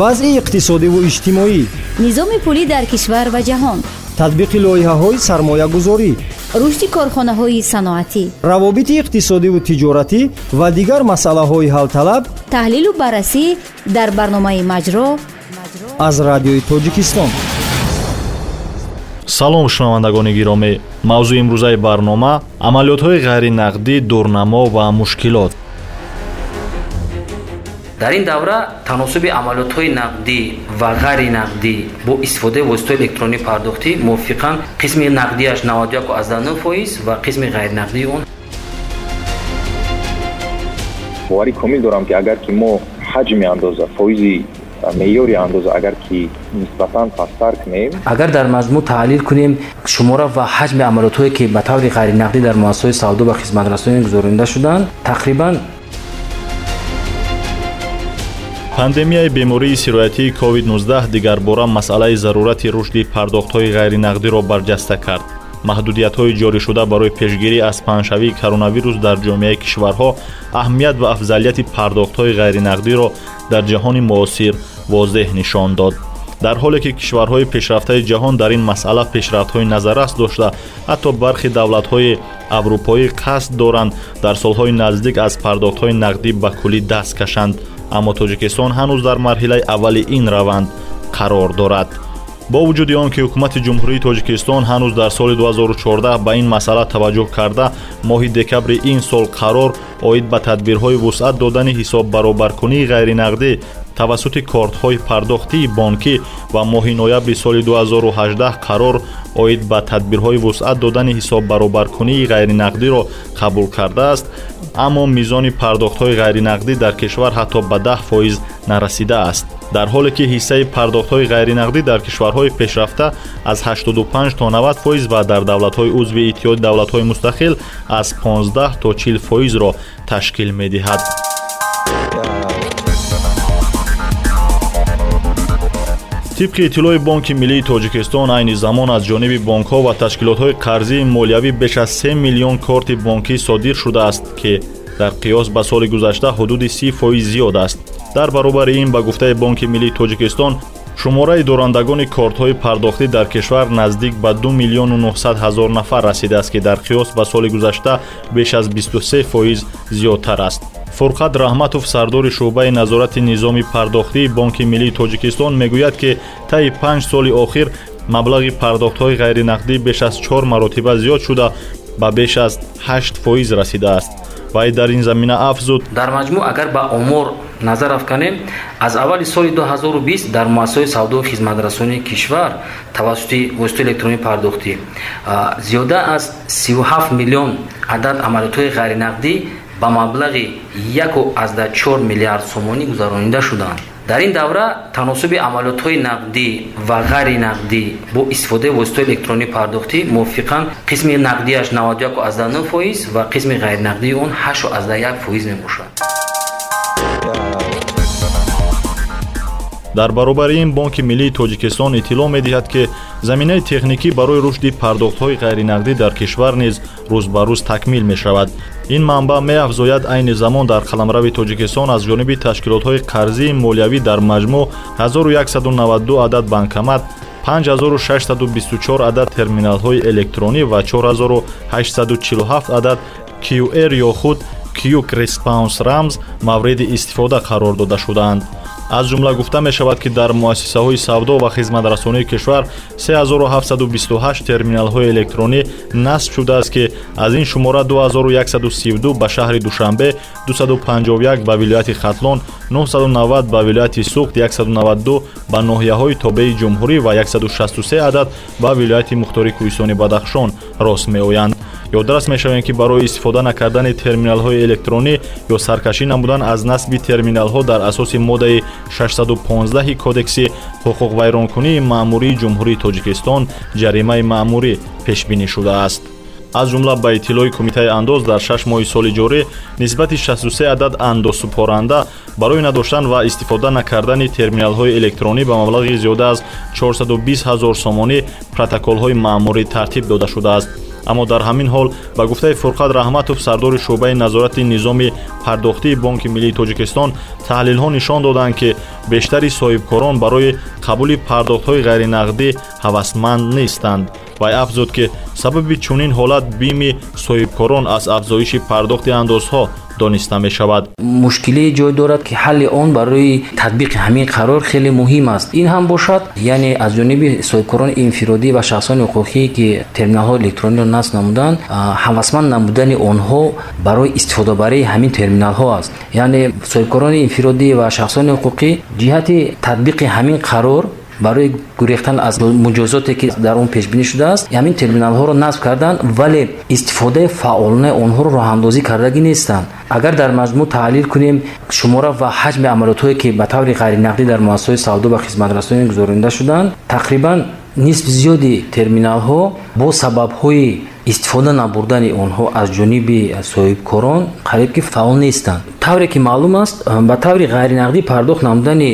вазъи иқтисодиву иҷтимоӣ. Низоми пулӣ дар кишвар ва ҷаҳон. Татбиқи лоиҳаҳои сармоягузорӣ. Рушди корхонаҳои саноатӣ. Равобити иқтисодиву тиҷоратӣ ва дигар масъалаҳои ҳалталаб. Таҳлилу баррасӣ дар барномаи маҷро. Аз радиои тоҷикистон. Салом шунавандагони гиромӣ. Мавзӯи имрӯзаи барнома амалиётҳои ғайринақдӣ дурнамо ва мушкилот дар ин давра таносуби амалиётҳои нақдӣ ва ғайри нақдӣ бо истифодаи воситаҳои электронии пардохтӣ мувофиқан қисми нақдияш 91 фоиз ва қисми ғайринақдии он. Боварӣ комил дорам ки агар ки мо ҳаҷми андоза фоизи меъёри андоза агар ки нисбатан пасттар кунем агар дар маҷмӯъ таҳлил кунем шумора ва ҳаҷми амалиётҳое ки ба таври ғайринақдӣ дар муассисаҳои савдо ва хизматрасонӣ гузаронида шуданд тақрибан пандемияи бемории сироятии covid-19 дигарбора масъалаи зарурати рушди пардохтҳои ғайринақдиро барҷаста кард. Маҳдудиятҳои ҷоришуда барои пешгирӣ аз паҳншавии коронавирус дар ҷомеаи кишварҳо аҳамият ва афзалияти пардохтҳои ғайринақдиро дар ҷаҳони муосир возеҳ нишон дод. Дар ҳоле ки кишварҳои пешрафтаи ҷаҳон дар ин масъала пешрафтҳои назаррас дошта ҳатто бархи давлатҳои аврупоӣ қасд доранд дар солҳои наздик аз пардохтҳои нақдӣ ба куллӣ даст кашанд аммо тоҷикистон ҳанӯз дар марҳилаи аввали ин раванд қарор дорад. Бо вуҷуди он ки ҳукумати ҷумҳурии тоҷикистон ҳанӯз дар соли 2014 ба ин масъала таваҷҷӯҳ карда моҳи декабри ин сол қарор оид ба тадбирҳои вусъат додани ҳисоббаробаркунии ғайринақдӣ тавассути кортҳои пардохтии бонкӣ ва моҳи ноябри соли 2018 қарор оид ба тадбирҳои вусъат додани ҳисоббаробаркунии ғайринақдиро қабул кардааст аммо мизони пардохтҳои ғайринақдӣ дар кишвар ҳатто ба 10 фоиз нарасидааст. Дар ҳоле ки ҳиссаи пардохтҳои ғайринақдӣ дар кишварҳои пешрафта аз 85 то 90 фоиз ва дар давлатҳои узви иттиҳоди давлатҳои мустақил аз 15 то 40 фоизро ташкил медиҳад тибқи иттилои бонки миллии тоҷикистон айни замон аз ҷониби бонкҳо ва ташкилотҳои қарзии молиявӣ беш аз 3 миллион корти бонкӣ содир шудааст ки дар қиёс ба соли гузашта ҳудуди си фоиз зиёд аст. Дар баробари ин ба гуфтаи бонки миллии тоҷикистон шумораи дорандагони кортҳои пардохтӣ дар кишвар наздик ба 2 миллиону 900 ҳазор нафар расидааст ки дар қиёс ба соли гузашта беш аз 23 фоиз зиёдтар аст фурқат раҳматов сардори шуъбаи назорати низоми пардохтии бонки миллии тоҷикистон мегӯяд ки таи панҷ соли охир маблағи пардохтҳои ғайринақдӣ беш аз чор маротиба зиёд шуда ба беш аз ҳашт фоиз расидааст. Вай дар ин замина афзуд. Дар маҷмӯъ агар ба омор назар афканем аз аввали соли 2020 дар муассисаҳои савдоу хизматрасонии кишвар тавассути воситаи электронии пардохтӣ. Зиёда аз 37 миллион адад амалиётҳои ғайринақдӣ ба маблағи 14 миллиард сомонӣ гузаронида шуданд. Дар ин давра таносуби амалиётҳои нақдӣ ва ғайри нақдӣ бо истифодаи воситаҳои электронии пардохтӣ мувофиқан қисми нақдияш 91 фоиз ва қисми ғайринақдии он 81 фоиз мебошад. Дар баробари ин бонки миллии тоҷикистон иттилоъ медиҳад ки заминаи техникӣ барои рушди пардохтҳои ғайринақдӣ дар кишвар низ рӯз ба рӯз такмил мешавад ин манбаъ меафзояд айни замон дар қаламрави тоҷикистон аз ҷониби ташкилотҳои қарзии молиявӣ дар маҷмӯъ 1192 адад банкомат 5624 адад терминалҳои электронӣ ва 4847 адад qr ё худ quick response рамз мавриди истифода қарор дода шудаанд аз ҷумла гуфта мешавад ки дар муассисаҳои савдо ва хизматрасонии кишвар 3728 терминалҳои электронӣ насб шудааст ки аз ин шумора 2132 ба шаҳри душанбе 251 ба вилояти хатлон 990 ба вилояти суғд 192 ба ноҳияҳои тобеи ҷумҳурӣ ва 163 адад ба вилояти мухтори кӯҳистони бадахшон рост меоянд. Ёдрас мешавем ки барои истифода накардани терминалҳои электронӣ ё саркашӣ намудан аз насби терминалҳо дар асоси моддаи 615 кодекси ҳуқуқвайронкунии маъмурии ҷумҳурии тоҷикистон ҷаримаи маъмурӣ пешбинӣ шудааст. аз ҷумла ба иттилои кумитаи андоз дар шаш моҳи соли ҷорӣ нисбати 63 адад андозсупоранда барои надоштан ва истифода накардани терминалҳои электронӣ ба маблағи зиёда аз 420 ҳазор сомонӣ протоколҳои маъмурӣ тартиб дода шудааст аммо дар ҳамин ҳол ба гуфтаи фурқат раҳматов сардори шуъбаи назорати низоми пардохтии бонки миллии тоҷикистон таҳлилҳо нишон доданд ки бештари соҳибкорон барои қабули пардохтҳои ғайринақдӣ ҳавасманд нестанд вай афзуд ки сабаби чунин ҳолат бими соҳибкорон аз афзоиши пардохти андозҳо дониста мешавад. Мушкилие ҷой дорад ки ҳалли он барои татбиқи ҳамин қарор хеле муҳим аст. Ин ҳам бошад яъне аз ҷониби соҳибкорони инфиродӣ ва шахсони ҳуқуқӣ ки терминалҳои электрониро насб намуданд ҳавасманд намудани онҳо барои истифодабарии ҳамин терминалҳо аст. Яъне соҳибкорони инфиродӣ ва шахсони ҳуқуқӣ ҷиҳати татбиқи ҳамин қарор барои гурехтан аз муҷозоте ки дар он пешбинӣ шудааст ҳамин терминалҳоро насб карданд вале истифодаи фаъолонаи онҳоро роҳандозӣ кардагӣ нестанд. Агар дар маҷмӯъ таҳлил кунем шумора ва ҳаҷми амалиётҳое ки ба таври ғайринақдӣ дар муассисаҳои савдо ва хизматрасонӣ гузаронида шуданд тақрибан нисби зиёди терминалҳо бо сабабҳои истифода набурдани онҳо аз ҷониби соҳибкорон қариб ки фаъол нестанд тавре ки маълум аст ба таври ғайринақдӣ пардохт намудани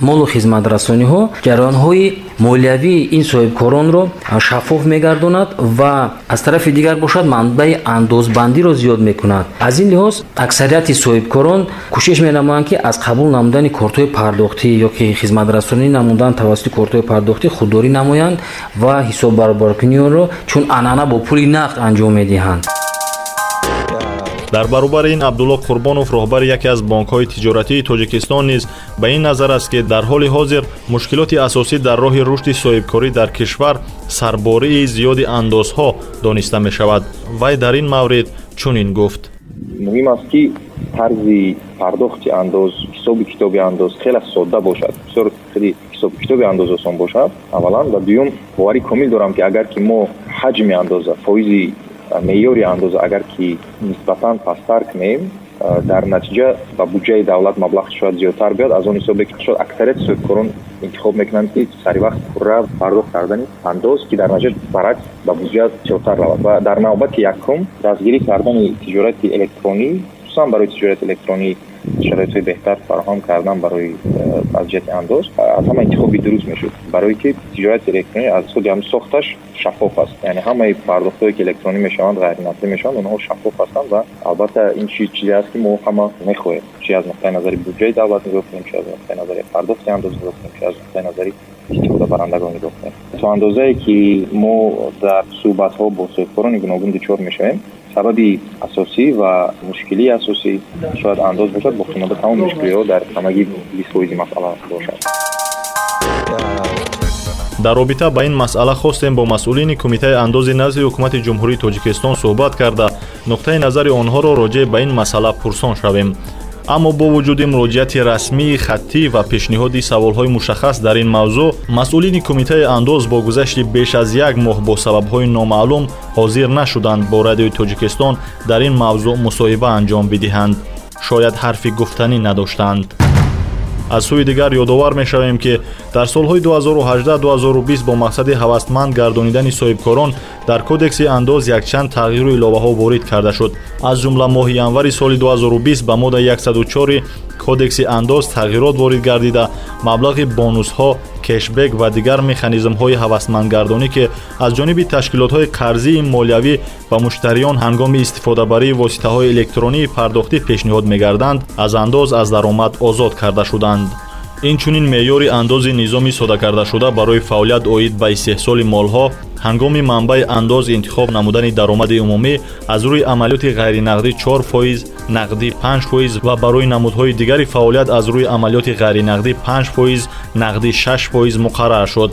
молу хизматрасониҳо ҷараёнҳои молиявии ин соҳибкоронро шаффоф мегардонад ва аз тарафи дигар бошад манбаи андозбандиро зиёд мекунад. Аз ин лиҳоз аксарияти соҳибкорон кӯшиш менамоянд ки аз қабул намудани кортҳои пардохтӣ ё ки хизматрасонӣ намудан тавассути кортҳои пардохтӣ худдорӣ намоянд ва ҳисоббарбаркунии онро чун анъана бо пули нақд анҷом медиҳанд дар баробари ин абдулло қурбонов роҳбари яке аз бонкҳои тиҷоратии тоҷикистон низ ба ин назар аст ки дар ҳоли ҳозир мушкилоти асосӣ дар роҳи рушди соҳибкорӣ дар кишвар сарбории зиёди андозҳо дониста мешавад. Вай дар ин маврид чунин гуфт? Муҳим аст ки тарзи пардохти андоз ҳисоби китоби андоз хеле содда бошад. Бисёр хеле ҳисоби китоби андоз осон бошад. Аввалан ва дуюм боварӣ комил дорам ки агар ки мо ҳаҷми андоза фоизи меъёри андоза агар ки нисбатан пасттар кунем дар натиҷа ба буҷаи давлат маблағ шояд зиёдтар биёд аз он ҳисобе ки шояд аксарияти соҳибкорон интихоб мекунанд ки саривақт пурра пардохт кардани андоз ки дар натиҷа баръакс ба буҷа зиёдтар равад. Ва дар навбати якум дастгирӣ кардани тиҷорати электронӣ хусусан барои тиҷорати электронӣ шароитҳои беҳтар фароҳам кардан барои э, аз ҷиҳати андоз. Аз ҳама интихоби дуруст мешуд барое ки тиҷорати электронӣ аз худи ҳам сохташ шаффоф аст. Яъне ҳамаи пардохтҳое ки электронӣ мешаванд ғайринақдӣ мешаванд онҳо шаффоф ҳастанд ва албатта ин чизе аст ки мо ҳама мехоҳем. Чи аз нуқтаи назари буҷаи давлат нигоҳ кунем чи аз нуқтаи назари пардохти андоз нигоҳ кунем чи аз нуқтаи назари истифодабарандагон нигоҳ кунем. То андозае ки мо дар суҳбатҳо бо соҳибкорони гуногун дучор мешавем сабаби асосӣ ва мушкилии асосӣ шояд андоз бошад бо хиноба тамом мушкилиҳо дар ҳамагӣ бист фоизи масъала бошад. Дар робита ба ин масъала хостем бо масъулини кумитаи андози назди ҳукумати ҷумҳурии тоҷикистон суҳбат карда. Нуқтаи назари онҳоро роҷеъ ба ин масъала пурсон шавем аммо бо вуҷуди муроҷиати расмии хаттӣ ва пешниҳоди саволҳои мушаххас дар ин мавзӯъ масъулини кумитаи андоз бо гузашти беш аз як моҳ бо сабабҳои номаълум ҳозир нашуданд бо радиои тоҷикистон дар ин мавзӯъ мусоҳиба анҷом бидиҳанд. Шояд ҳарфи гуфтанӣ надоштанд аз сӯи дигар ёдовар мешавем ки дар солҳои 2018-2020 бо мақсади ҳавасманд гардонидани соҳибкорон дар кодекси андоз якчанд тағйиру иловаҳо ворид карда шуд. Аз ҷумла моҳи январи соли 2020 ба моддаи 104 кодекси андоз тағйирот ворид гардида. Маблағи бонусҳо кешбек ва дигар механизмҳои ҳавасмандгардонӣ ки аз ҷониби ташкилотҳои қарзии молиявӣ ба муштариён ҳангоми истифодабарии воситаҳои электронии пардохтӣ пешниҳод мегарданд аз андоз аз даромад озод карда шуданд инчунин меъёри андози низоми содакардашуда барои фаъолият оид ба истеҳсоли молҳо ҳангоми манбаи андоз интихоб намудани даромади умумӣ аз рӯи амалиёти ғайринақдӣ 4 фоиз нақдӣ 5 фоиз ва барои намудҳои дигари фаъолият аз рӯи амалиёти ғайринақдӣ 5 фоиз нақдӣ 6 фоиз муқаррар шуд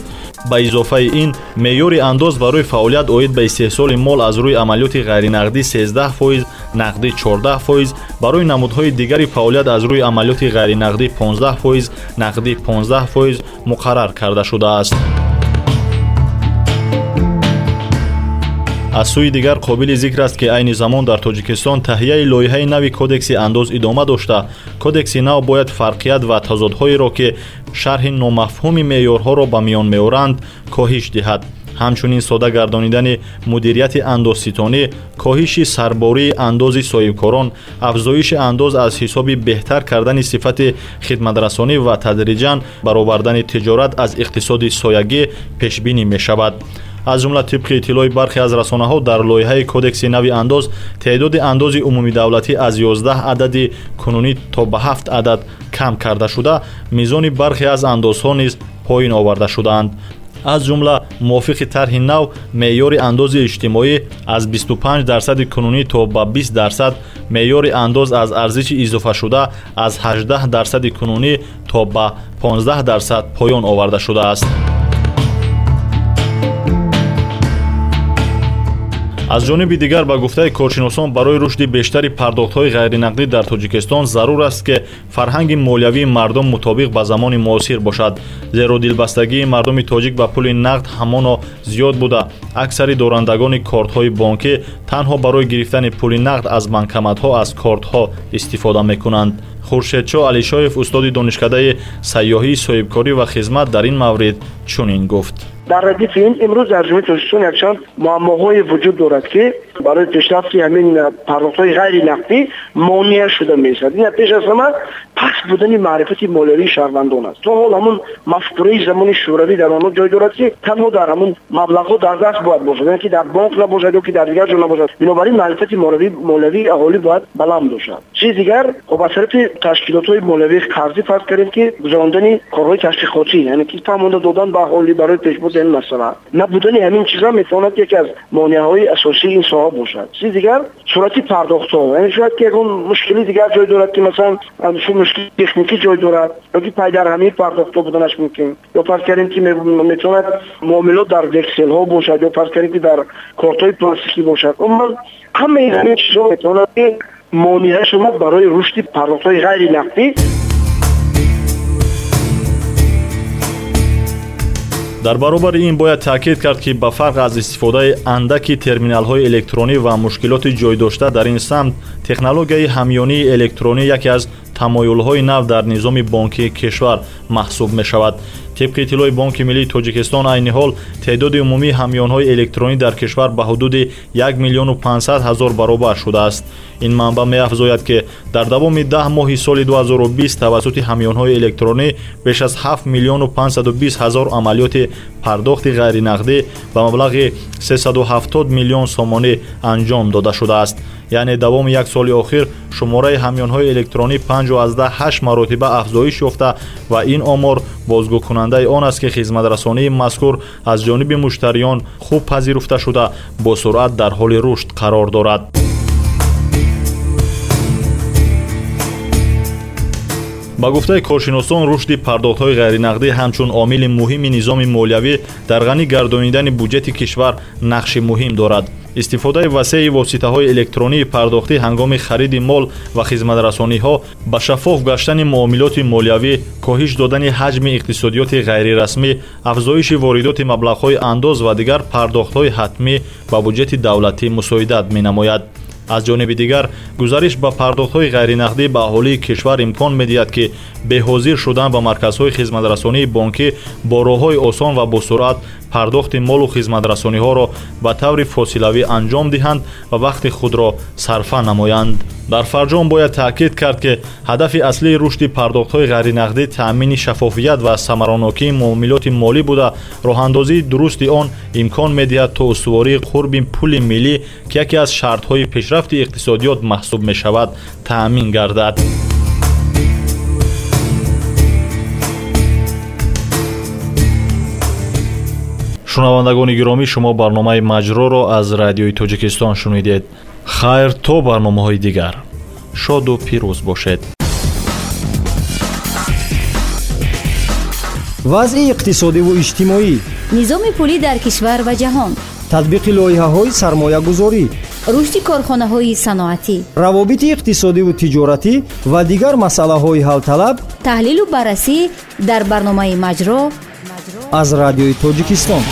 ба изофаи ин меъёри андоз барои фаъолият оид ба истеҳсоли мол аз рӯи амалиёти ғайринақдӣ 13 фоиз нақдӣ 14 фоиз барои намудҳои дигари фаъолият аз рӯи амалиёти ғайринақдӣ 15 фоиз нақдӣ 15 фоиз муқаррар карда шудааст аз сӯи дигар қобили зикр аст ки айни замон дар тоҷикистон таҳияи лоиҳаи нави кодекси андоз идома дошта кодекси нав бояд фарқият ва тазодҳоеро ки шарҳи номафҳуми меъёрҳоро ба миён меоранд коҳиш диҳад ҳамчунин сода гардонидани мудирияти андозситонӣ коҳиши сарбории андози соҳибкорон афзоиши андоз аз ҳисоби беҳтар кардани сифати хидматрасонӣ ва тадриҷан баровардани тиҷорат аз иқтисоди соягӣ пешбинӣ мешавад аз ҷумла тибқи иттилои бархе аз расонаҳо дар лоиҳаи кодекси нави андоз теъдоди андози умумидавлатӣ аз 11 адади кунунӣ то ба 7 адад кам карда шуда мизони бархе аз андозҳо низ поин оварда шудаанд аз ҷумла мувофиқи тарҳи нав меъёри андози иҷтимоӣ аз 25 дарсади кунунӣ то ба 20 дарсад меъёри андоз аз арзиши изофашуда аз 18 дарсади кунунӣ то ба 15 дарсад поён оварда шудааст аз ҷониби дигар ба гуфтаи коршиносон барои рушди бештари пардохтҳои ғайринақдӣ дар тоҷикистон зарур аст ки фарҳанги молиявии мардум мутобиқ ба замони муосир бошад зеро дилбастагии мардуми тоҷик ба пули нақд ҳамоно зиёд буда аксари дорандагони кортҳои бонкӣ танҳо барои гирифтани пули нақд аз банкоматҳо аз кортҳо истифода мекунанд хуршедшо алишоев устоди донишкадаи сайёҳии соҳибкорӣ ва хизмат дар ин маврид чунин гуфт дар радифи ин имрӯз дар ҷумҳури тоҷикистон якчанд муаммоҳое вуҷуд дорад ки барои пешрафти ҳамин пардохтҳои ғайри нақдӣ монеа шуда меистад ин пеш аз ҳама паст будани маърифати молиявии шаҳрвандон аст. То ҳол ҳамун мафкураи замони шӯравӣ дар онҳо ҷой дорад ки танҳо дар ҳамун маблағҳо дар даст бояд бошад яъне ки дар бонк набошад ё ки дар дигар ҷо набошад. Бинобар ин маърифати молиявии аҳолӣ бояд баланд бошад. Чизи дигар хоб аз тарафи ташкилотҳои молиявии қарзӣ фарз кардем ки гузарондани корҳои ташвиқотӣ яъне ки фаҳмонда додан ба аҳолӣ барои пешбурди ин масъала набудани ҳамин чиза метавонад яке аз монеаҳои асосии ин соҳа бошад. Чизи дигар сурати пардохтҳо яъне шояд ки ягон мушкили дигар ҷой дорад ки масалан шу мушкили техникӣ ҷой дорад ёки пайдарҳамии пардохтҳо буданаш мумкин. Ё фарз кардем ки метавонад муомилот дар векселҳо бошад ё фарз кардем ки дар кортҳои пластикӣ бошад. Умуман ҳамаи ҳамин чизҳо метавонад ки монеа шумад барои рушди пардохтҳои ғайри дар баробари ин бояд таъкид кард ки ба фарқ аз истифодаи андаки терминалҳои электронӣ ва мушкилоти ҷойдошта дар ин самт технологияи ҳамёнии электронӣ яке аз тамоюлҳои нав дар низоми бонкии кишвар маҳсуб мешавад тибқи иттилои бонки миллии тоҷикистон айни ҳол теъдоди умумии ҳамёнҳои электронӣ дар кишвар ба ҳудуди 1 миллиону 500 ҳазор баробар шудааст ин манбаъ меафзояд ки дар давоми даҳ моҳи соли 2020 тавассути ҳамёнҳои электронӣ беш аз 7 миллиону 520 ҳазор амалиёти пардохти ғайринақдӣ ба маблағи 370 миллион сомонӣ анҷом дода шудааст яъне давоми як соли охир шумораи ҳамёнҳои электронӣ 58 маротиба афзоиш ёфта ва ин омор бозгӯкунандаи он аст ки хизматрасонии мазкур аз ҷониби муштариён хуб пазируфта шуда бо суръат дар ҳоли рушд қарор дорад ба гуфтаи коршиносон рушди пардохтҳои ғайринақдӣ ҳамчун омили муҳими низоми молиявӣ дар ғанӣ гардонидани буҷети кишвар нақши муҳим дорад истифодаи васеи воситаҳои электронии пардохтӣ ҳангоми хариди мол ва хизматрасониҳо ба шаффоф гаштани муомилоти молиявӣ коҳиш додани ҳаҷми иқтисодиёти ғайрирасмӣ афзоиши воридоти маблағҳои андоз ва дигар пардохтҳои ҳатмӣ ба буҷети давлатӣ мусоидат менамояд аз ҷониби дигар гузариш ба пардохтҳои ғайринақдӣ ба аҳолии кишвар имкон медиҳад ки беҳозир шудан ба марказҳои хизматрасонии бонкӣ бо роҳҳои осон ва босуръат пардохти молу хизматрасониҳоро ба таври фосилавӣ анҷом диҳанд ва вақти худро сарфа намоянд дар фарҷом бояд таъкид кард ки ҳадафи аслии рушди пардохтҳои ғайринақдӣ таъмини шаффофият ва самаронокии муомилоти молӣ буда роҳандозии дурусти он имкон медиҳад то устувории қурби пули миллӣ ки яке аз шартҳои пешрафти иқтисодиёт маҳсуб мешавад таъмин гардад шунавандагони гиромӣ шумо барномаи маҷроро аз радиои тоҷикистон шунидед хайр то барномаҳои дигар. Шоду пирӯз бошед. Вазъи иқтисодиву иҷтимоӣ. Низоми пулӣ дар кишвар ва ҷаҳон. Татбиқи лоиҳаҳои сармоягузорӣ. Рушди корхонаҳои саноатӣ. Равобити иқтисодиву тиҷоратӣ ва дигар масъалаҳои ҳалталаб. Таҳлилу баррасӣ дар барномаи маҷро. Аз радиои тоҷикистон